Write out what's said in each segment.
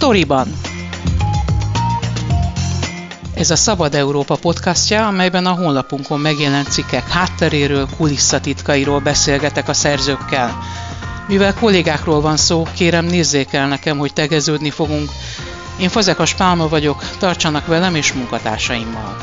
Storyban. Ez a Szabad Európa podcastja, amelyben a honlapunkon megjelent cikkek hátteréről, kulisszatitkairól beszélgetek a szerzőkkel. Mivel kollégákról van szó, kérem nézzék el nekem, hogy tegeződni fogunk. Én Fazekas Pálma vagyok, tartsanak velem és munkatársaimmal.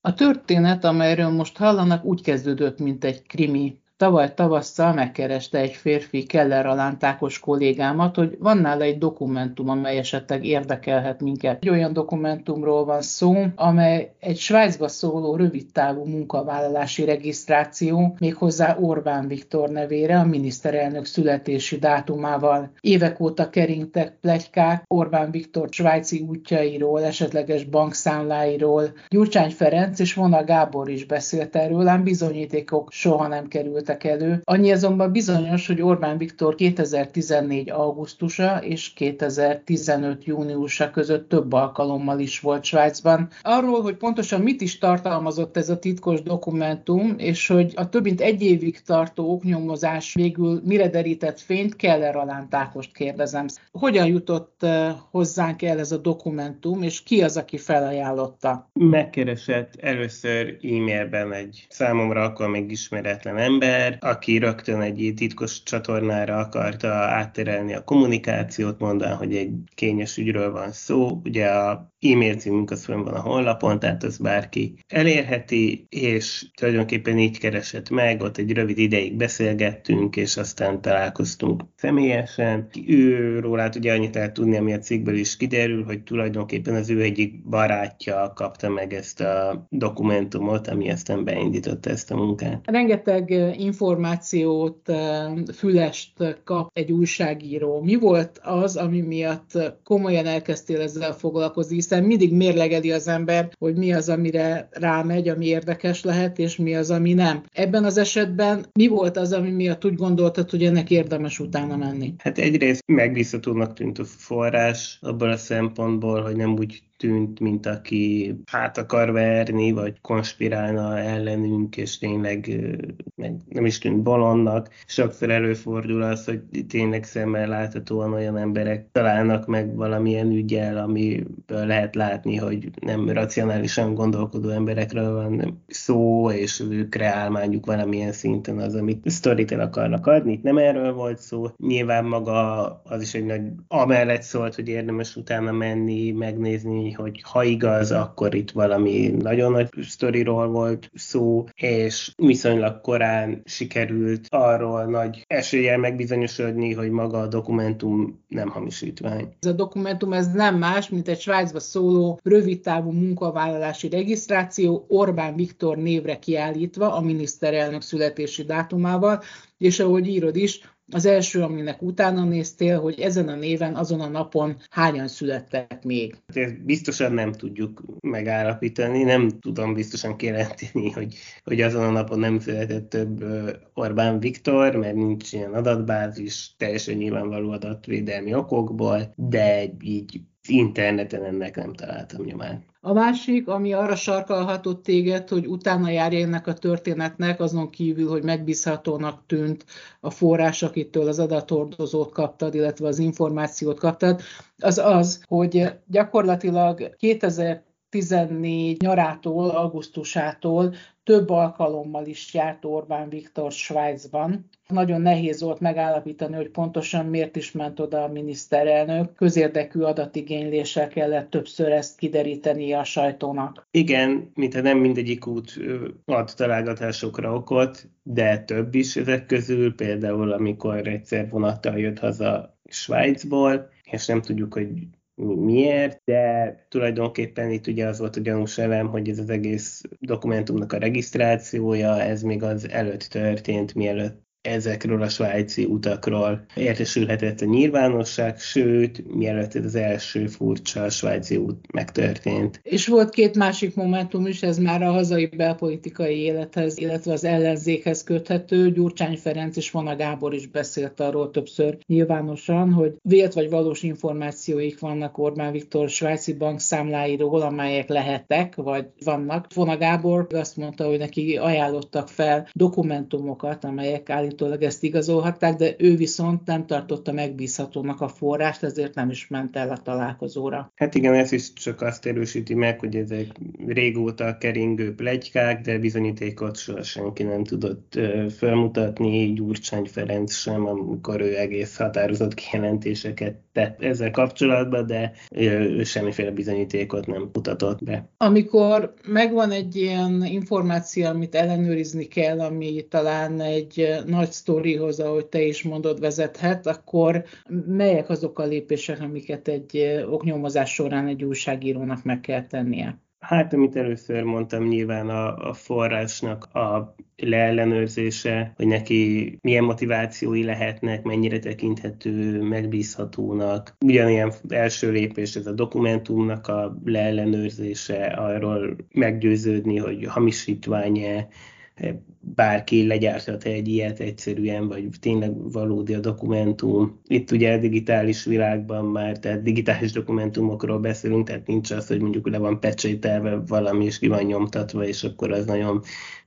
A történet, amelyről most hallanak, úgy kezdődött, mint egy krimi. Tavaly tavasszal megkereste egy férfi Keller alántákos kollégámat, hogy van nála egy dokumentum, amely esetleg érdekelhet minket. Egy olyan dokumentumról van szó, amely egy Svájcba szóló rövidtávú munkavállalási regisztráció, méghozzá Orbán Viktor nevére, a miniszterelnök születési dátumával. Évek óta keringtek plegykák Orbán Viktor svájci útjairól, esetleges bankszámláiról. Gyurcsány Ferenc és Vona Gábor is beszélt erről, ám bizonyítékok soha nem kerültek elő. Annyi azonban bizonyos, hogy Orbán Viktor 2014. augusztusa és 2015. júniusa között több alkalommal is volt Svájcban. Arról, hogy pontosan mit is tartalmazott ez a titkos dokumentum, és hogy a több mint egy évig tartó oknyomozás végül mire derített fényt, Keller alántákost kérdezem. Hogyan jutott eh, hozzánk el ez a dokumentum, és ki az, aki felajánlotta? Megkeresett először e-mailben egy számomra akkor még ismeretlen ember, ember, aki rögtön egy titkos csatornára akarta átterelni a kommunikációt, mondván, hogy egy kényes ügyről van szó. Ugye a e-mail címünk az fönn van a honlapon, tehát az bárki elérheti, és tulajdonképpen így keresett meg, ott egy rövid ideig beszélgettünk, és aztán találkoztunk személyesen. Ő rólát ugye annyit lehet tudni, ami a cikkből is kiderül, hogy tulajdonképpen az ő egyik barátja kapta meg ezt a dokumentumot, ami aztán beindította ezt a munkát. Rengeteg információt, fülest kap egy újságíró. Mi volt az, ami miatt komolyan elkezdtél ezzel foglalkozni, hiszen mindig mérlegeli az ember, hogy mi az, amire rámegy, ami érdekes lehet, és mi az, ami nem. Ebben az esetben mi volt az, ami miatt úgy gondoltad, hogy ennek érdemes utána menni? Hát egyrészt megbízhatónak tűnt a forrás, abban a szempontból, hogy nem úgy tűnt, mint aki hát akar verni, vagy konspirálna ellenünk, és tényleg meg nem is tűnt bolondnak. Sokszor előfordul az, hogy tényleg szemmel láthatóan olyan emberek találnak meg valamilyen ügyel, ami lehet látni, hogy nem racionálisan gondolkodó emberekről van szó, és ők reálmányuk valamilyen szinten az, amit sztorit el akarnak adni. Itt nem erről volt szó. Nyilván maga az is egy nagy amellett szólt, hogy érdemes utána menni, megnézni, hogy ha igaz, akkor itt valami nagyon nagy sztoriról volt szó, és viszonylag korán sikerült arról nagy eséllyel megbizonyosodni, hogy maga a dokumentum nem hamisítvány. Ez a dokumentum ez nem más, mint egy Svájcba szóló rövidtávú munkavállalási regisztráció Orbán Viktor névre kiállítva a miniszterelnök születési dátumával, és ahogy írod is, az első, aminek utána néztél, hogy ezen a néven, azon a napon hányan születtek még? Ezt biztosan nem tudjuk megállapítani, nem tudom biztosan kijelenteni, hogy, hogy azon a napon nem született több Orbán Viktor, mert nincs ilyen adatbázis, teljesen nyilvánvaló adatvédelmi okokból, de így interneten ennek nem találtam nyomát. A másik, ami arra sarkalhatott téged, hogy utána járj ennek a történetnek, azon kívül, hogy megbízhatónak tűnt a forrás, akitől az adathordozót kaptad, illetve az információt kaptad, az az, hogy gyakorlatilag 2000 14 nyarától, augusztusától több alkalommal is járt Orbán Viktor Svájcban. Nagyon nehéz volt megállapítani, hogy pontosan miért is ment oda a miniszterelnök. Közérdekű adatigényléssel kellett többször ezt kideríteni a sajtónak. Igen, mintha nem mindegyik út ad találgatásokra okot, de több is ezek közül, például amikor egyszer vonattal jött haza Svájcból, és nem tudjuk, hogy miért, de tulajdonképpen itt ugye az volt a gyanús elem, hogy ez az egész dokumentumnak a regisztrációja, ez még az előtt történt, mielőtt ezekről a svájci utakról értesülhetett a nyilvánosság, sőt, mielőtt ez az első furcsa svájci út megtörtént. És volt két másik momentum is, ez már a hazai belpolitikai élethez, illetve az ellenzékhez köthető. Gyurcsány Ferenc és Vona Gábor is beszélt arról többször nyilvánosan, hogy vélt vagy valós információik vannak Orbán Viktor svájci bankszámláiról, amelyek lehettek, vagy vannak. Vona Gábor azt mondta, hogy neki ajánlottak fel dokumentumokat, amelyek állítólag állítólag ezt igazolhatták, de ő viszont nem tartotta megbízhatónak a forrást, ezért nem is ment el a találkozóra. Hát igen, ez is csak azt erősíti meg, hogy ezek régóta keringő plegykák, de bizonyítékot soha senki nem tudott felmutatni, Gyurcsány Ferenc sem, amikor ő egész határozott kijelentéseket tett ezzel kapcsolatban, de ő semmiféle bizonyítékot nem mutatott be. Amikor megvan egy ilyen információ, amit ellenőrizni kell, ami talán egy nagy sztorihoz, ahogy te is mondod, vezethet, akkor melyek azok a lépések, amiket egy oknyomozás során egy újságírónak meg kell tennie? Hát, amit először mondtam, nyilván a, a forrásnak a leellenőrzése, hogy neki milyen motivációi lehetnek, mennyire tekinthető megbízhatónak. Ugyanilyen első lépés ez a dokumentumnak a leellenőrzése, arról meggyőződni, hogy hamisítvány-e, bárki legyárthat egy ilyet egyszerűen, vagy tényleg valódi a dokumentum. Itt ugye a digitális világban már, tehát digitális dokumentumokról beszélünk, tehát nincs az, hogy mondjuk le van pecsételve valami, és ki van nyomtatva, és akkor az nagyon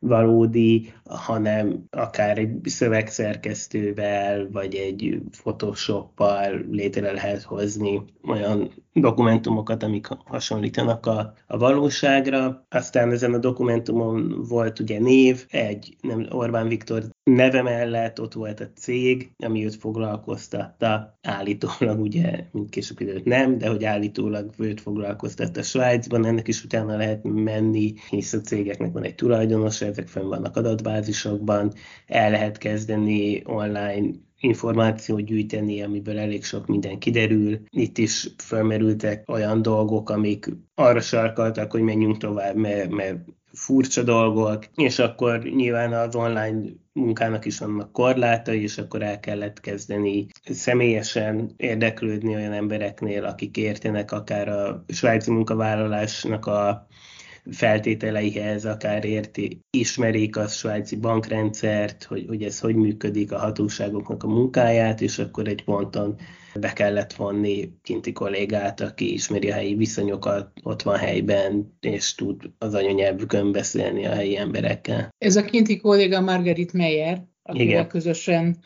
valódi, hanem akár egy szövegszerkesztővel, vagy egy Photoshoppal létre lehet hozni olyan dokumentumokat, amik hasonlítanak a, a valóságra. Aztán ezen a dokumentumon volt ugye név, egy nem, Orbán Viktor neve mellett ott volt a cég, ami őt foglalkoztatta, állítólag ugye, mint később időt nem, de hogy állítólag őt foglalkoztatta Svájcban, ennek is utána lehet menni, hisz a cégeknek van egy tulajdonos, ezek fenn vannak adatbázisokban, el lehet kezdeni online információt gyűjteni, amiből elég sok minden kiderül. Itt is felmerültek olyan dolgok, amik arra sarkaltak, hogy menjünk tovább, mert, mert furcsa dolgok, és akkor nyilván az online munkának is vannak korlátai, és akkor el kellett kezdeni személyesen érdeklődni olyan embereknél, akik értenek akár a svájci munkavállalásnak a feltételeihez, akár érti, ismerik a svájci bankrendszert, hogy, hogy ez hogy működik a hatóságoknak a munkáját, és akkor egy ponton be kellett vonni kinti kollégát, aki ismeri a helyi viszonyokat, ott van helyben, és tud az anyanyelvükön beszélni a helyi emberekkel. Ez a kinti kolléga Margarit Meyer, akivel Igen. közösen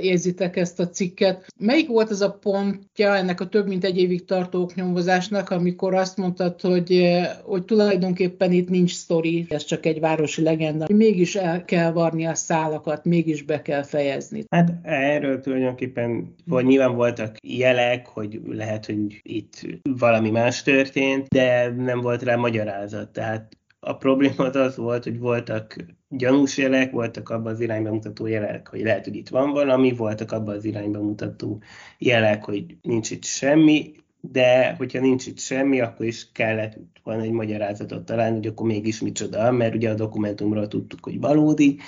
érzitek ezt a cikket. Melyik volt az a pontja ennek a több mint egy évig tartó nyomozásnak, amikor azt mondtad, hogy, hogy tulajdonképpen itt nincs sztori, ez csak egy városi legenda, mégis el kell varni a szálakat, mégis be kell fejezni. Hát erről tulajdonképpen, vagy nyilván voltak jelek, hogy lehet, hogy itt valami más történt, de nem volt rá magyarázat. Tehát a probléma az az volt, hogy voltak gyanús jelek, voltak abban az irányba mutató jelek, hogy lehet, hogy itt van valami, voltak abban az irányba mutató jelek, hogy nincs itt semmi, de hogyha nincs itt semmi, akkor is kellett volna egy magyarázatot találni, hogy akkor mégis micsoda, mert ugye a dokumentumról tudtuk, hogy valódi,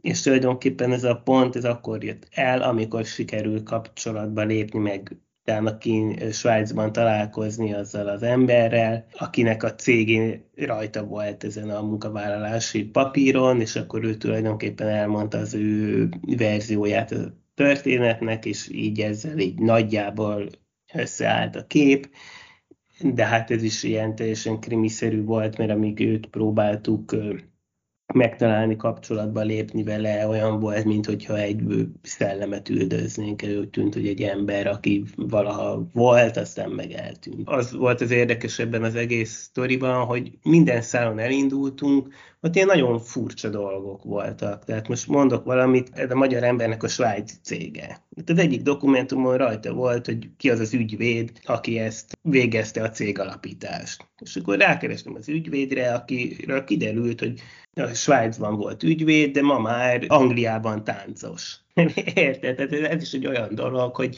és tulajdonképpen ez a pont, ez akkor jött el, amikor sikerül kapcsolatba lépni, meg utána ki Svájcban találkozni azzal az emberrel, akinek a cégén rajta volt ezen a munkavállalási papíron, és akkor ő tulajdonképpen elmondta az ő verzióját a történetnek, és így ezzel így nagyjából összeállt a kép, de hát ez is ilyen teljesen krimiszerű volt, mert amíg őt próbáltuk megtalálni, kapcsolatba lépni vele, olyan volt, mint hogyha egy szellemet üldöznénk, úgy tűnt, hogy egy ember, aki valaha volt, aztán meg eltűnt. Az volt az érdekes ebben az egész sztoriban, hogy minden szálon elindultunk, ott ilyen nagyon furcsa dolgok voltak. Tehát most mondok valamit, ez a magyar embernek a svájci cége. Az egyik dokumentumon rajta volt, hogy ki az az ügyvéd, aki ezt végezte a cég alapítást. És akkor rákerestem az ügyvédre, akiről kiderült, hogy a Svájcban volt ügyvéd, de ma már Angliában táncos. Érted? Tehát ez is egy olyan dolog, hogy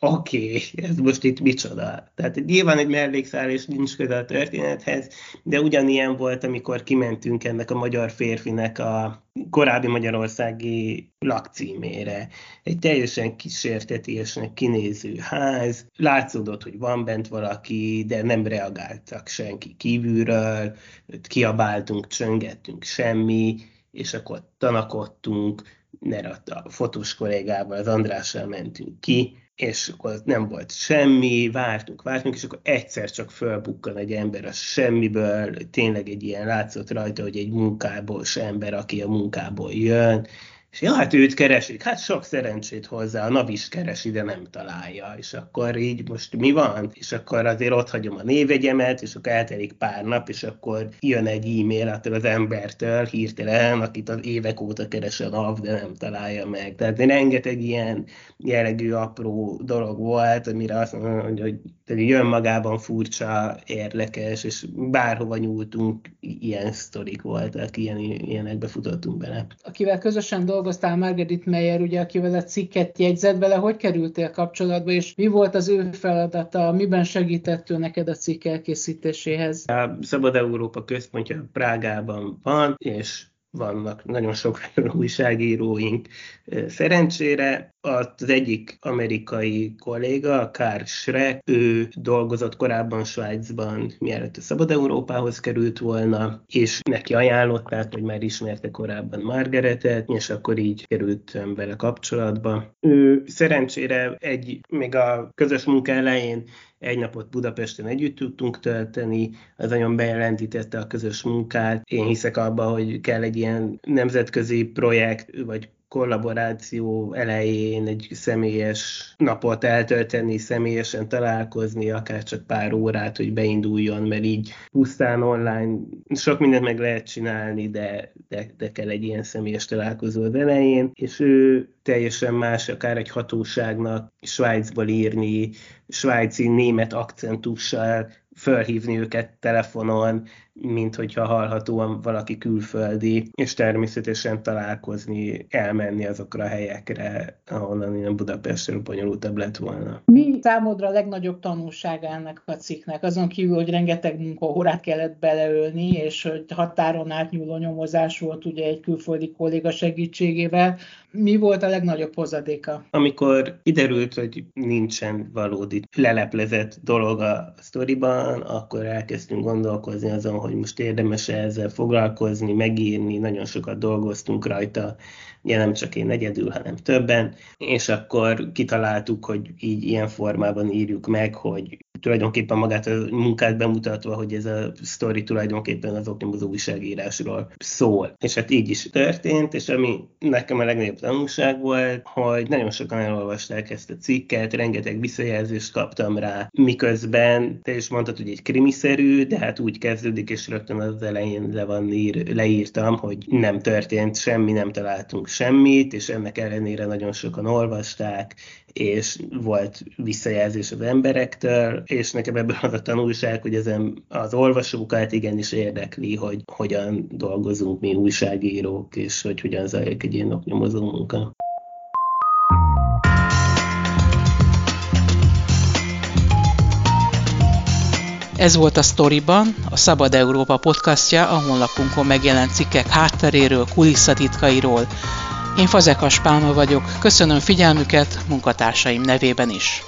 oké, okay, ez most itt micsoda. Tehát nyilván egy mellékszál és nincs köze a történethez, de ugyanilyen volt, amikor kimentünk ennek a magyar férfinek a korábbi magyarországi lakcímére. Egy teljesen kísértetiesnek kinéző ház, látszódott, hogy van bent valaki, de nem reagáltak senki kívülről, kiabáltunk, csöngettünk, semmi, és akkor tanakodtunk, mert a fotós kollégával, az Andrással mentünk ki, és akkor nem volt semmi, vártunk, vártunk, és akkor egyszer csak fölbukkan egy ember a semmiből, tényleg egy ilyen látszott rajta, hogy egy munkából ember, aki a munkából jön, és ja, hát őt keresik, hát sok szerencsét hozzá, a NAV is keresi, de nem találja, és akkor így most mi van? És akkor azért ott hagyom a névegyemet, és akkor eltelik pár nap, és akkor jön egy e-mail attól az embertől hirtelen, akit az évek óta keres a NAV, de nem találja meg. Tehát rengeteg ilyen jellegű apró dolog volt, amire azt mondom, hogy, hogy jön magában furcsa, érdekes, és bárhova nyúltunk, ilyen sztorik voltak, ilyen, ilyenekbe futottunk bele. Akivel közösen dolgoztál, Margaret Meyer, ugye, akivel a cikket jegyzett vele, hogy kerültél kapcsolatba, és mi volt az ő feladata, miben segített ő neked a cikk elkészítéséhez? A Szabad Európa központja Prágában van, és vannak nagyon sok újságíróink. Szerencsére az egyik amerikai kolléga, Karl Schreck, ő dolgozott korábban Svájcban, mielőtt a Szabad Európához került volna, és neki ajánlották, hogy már ismerte korábban Margaretet, és akkor így került vele kapcsolatba. Ő szerencsére egy, még a közös munka elején egy napot Budapesten együtt tudtunk tölteni, az nagyon bejelentítette a közös munkát. Én hiszek abba, hogy kell egy ilyen nemzetközi projekt, vagy kollaboráció elején egy személyes napot eltölteni, személyesen találkozni, akár csak pár órát, hogy beinduljon, mert így pusztán online sok mindent meg lehet csinálni, de, de, de kell egy ilyen személyes találkozó az elején, és ő teljesen más, akár egy hatóságnak Svájcból írni, svájci német akcentussal, fölhívni őket telefonon, mint hogyha hallhatóan valaki külföldi, és természetesen találkozni, elmenni azokra a helyekre, ahonnan ilyen Budapestről bonyolultabb lett volna. Mi számodra a legnagyobb tanulság ennek a cikknek? Azon kívül, hogy rengeteg munkaórát kellett beleölni, és hogy határon átnyúló nyomozás volt ugye egy külföldi kolléga segítségével, mi volt a legnagyobb hozadéka? Amikor kiderült, hogy nincsen valódi leleplezett dolog a sztoriban, akkor elkezdtünk gondolkozni azon, hogy most érdemes -e ezzel foglalkozni, megírni, nagyon sokat dolgoztunk rajta, ugye nem csak én egyedül, hanem többen, és akkor kitaláltuk, hogy így ilyen formában írjuk meg, hogy tulajdonképpen magát a munkát bemutatva, hogy ez a sztori tulajdonképpen az oknyomozó újságírásról szól. És hát így is történt, és ami nekem a legnagyobb tanulság volt, hogy nagyon sokan elolvasták ezt a cikket, rengeteg visszajelzést kaptam rá, miközben te is mondtad, hogy egy krimiszerű, de hát úgy kezdődik, és rögtön az elején le van ír, leírtam, hogy nem történt semmi, nem találtunk semmit, és ennek ellenére nagyon sokan olvasták, és volt visszajelzés az emberektől, és nekem ebből az a tanulság, hogy ezen az olvasókat igenis érdekli, hogy hogyan dolgozunk mi újságírók, és hogy hogyan zajlik egy ilyen oknyomozó munka. Ez volt a Storyban, a Szabad Európa podcastja, a honlapunkon megjelent cikkek hátteréről, kulisszatitkairól, én Fazekas Pálma vagyok, köszönöm figyelmüket munkatársaim nevében is.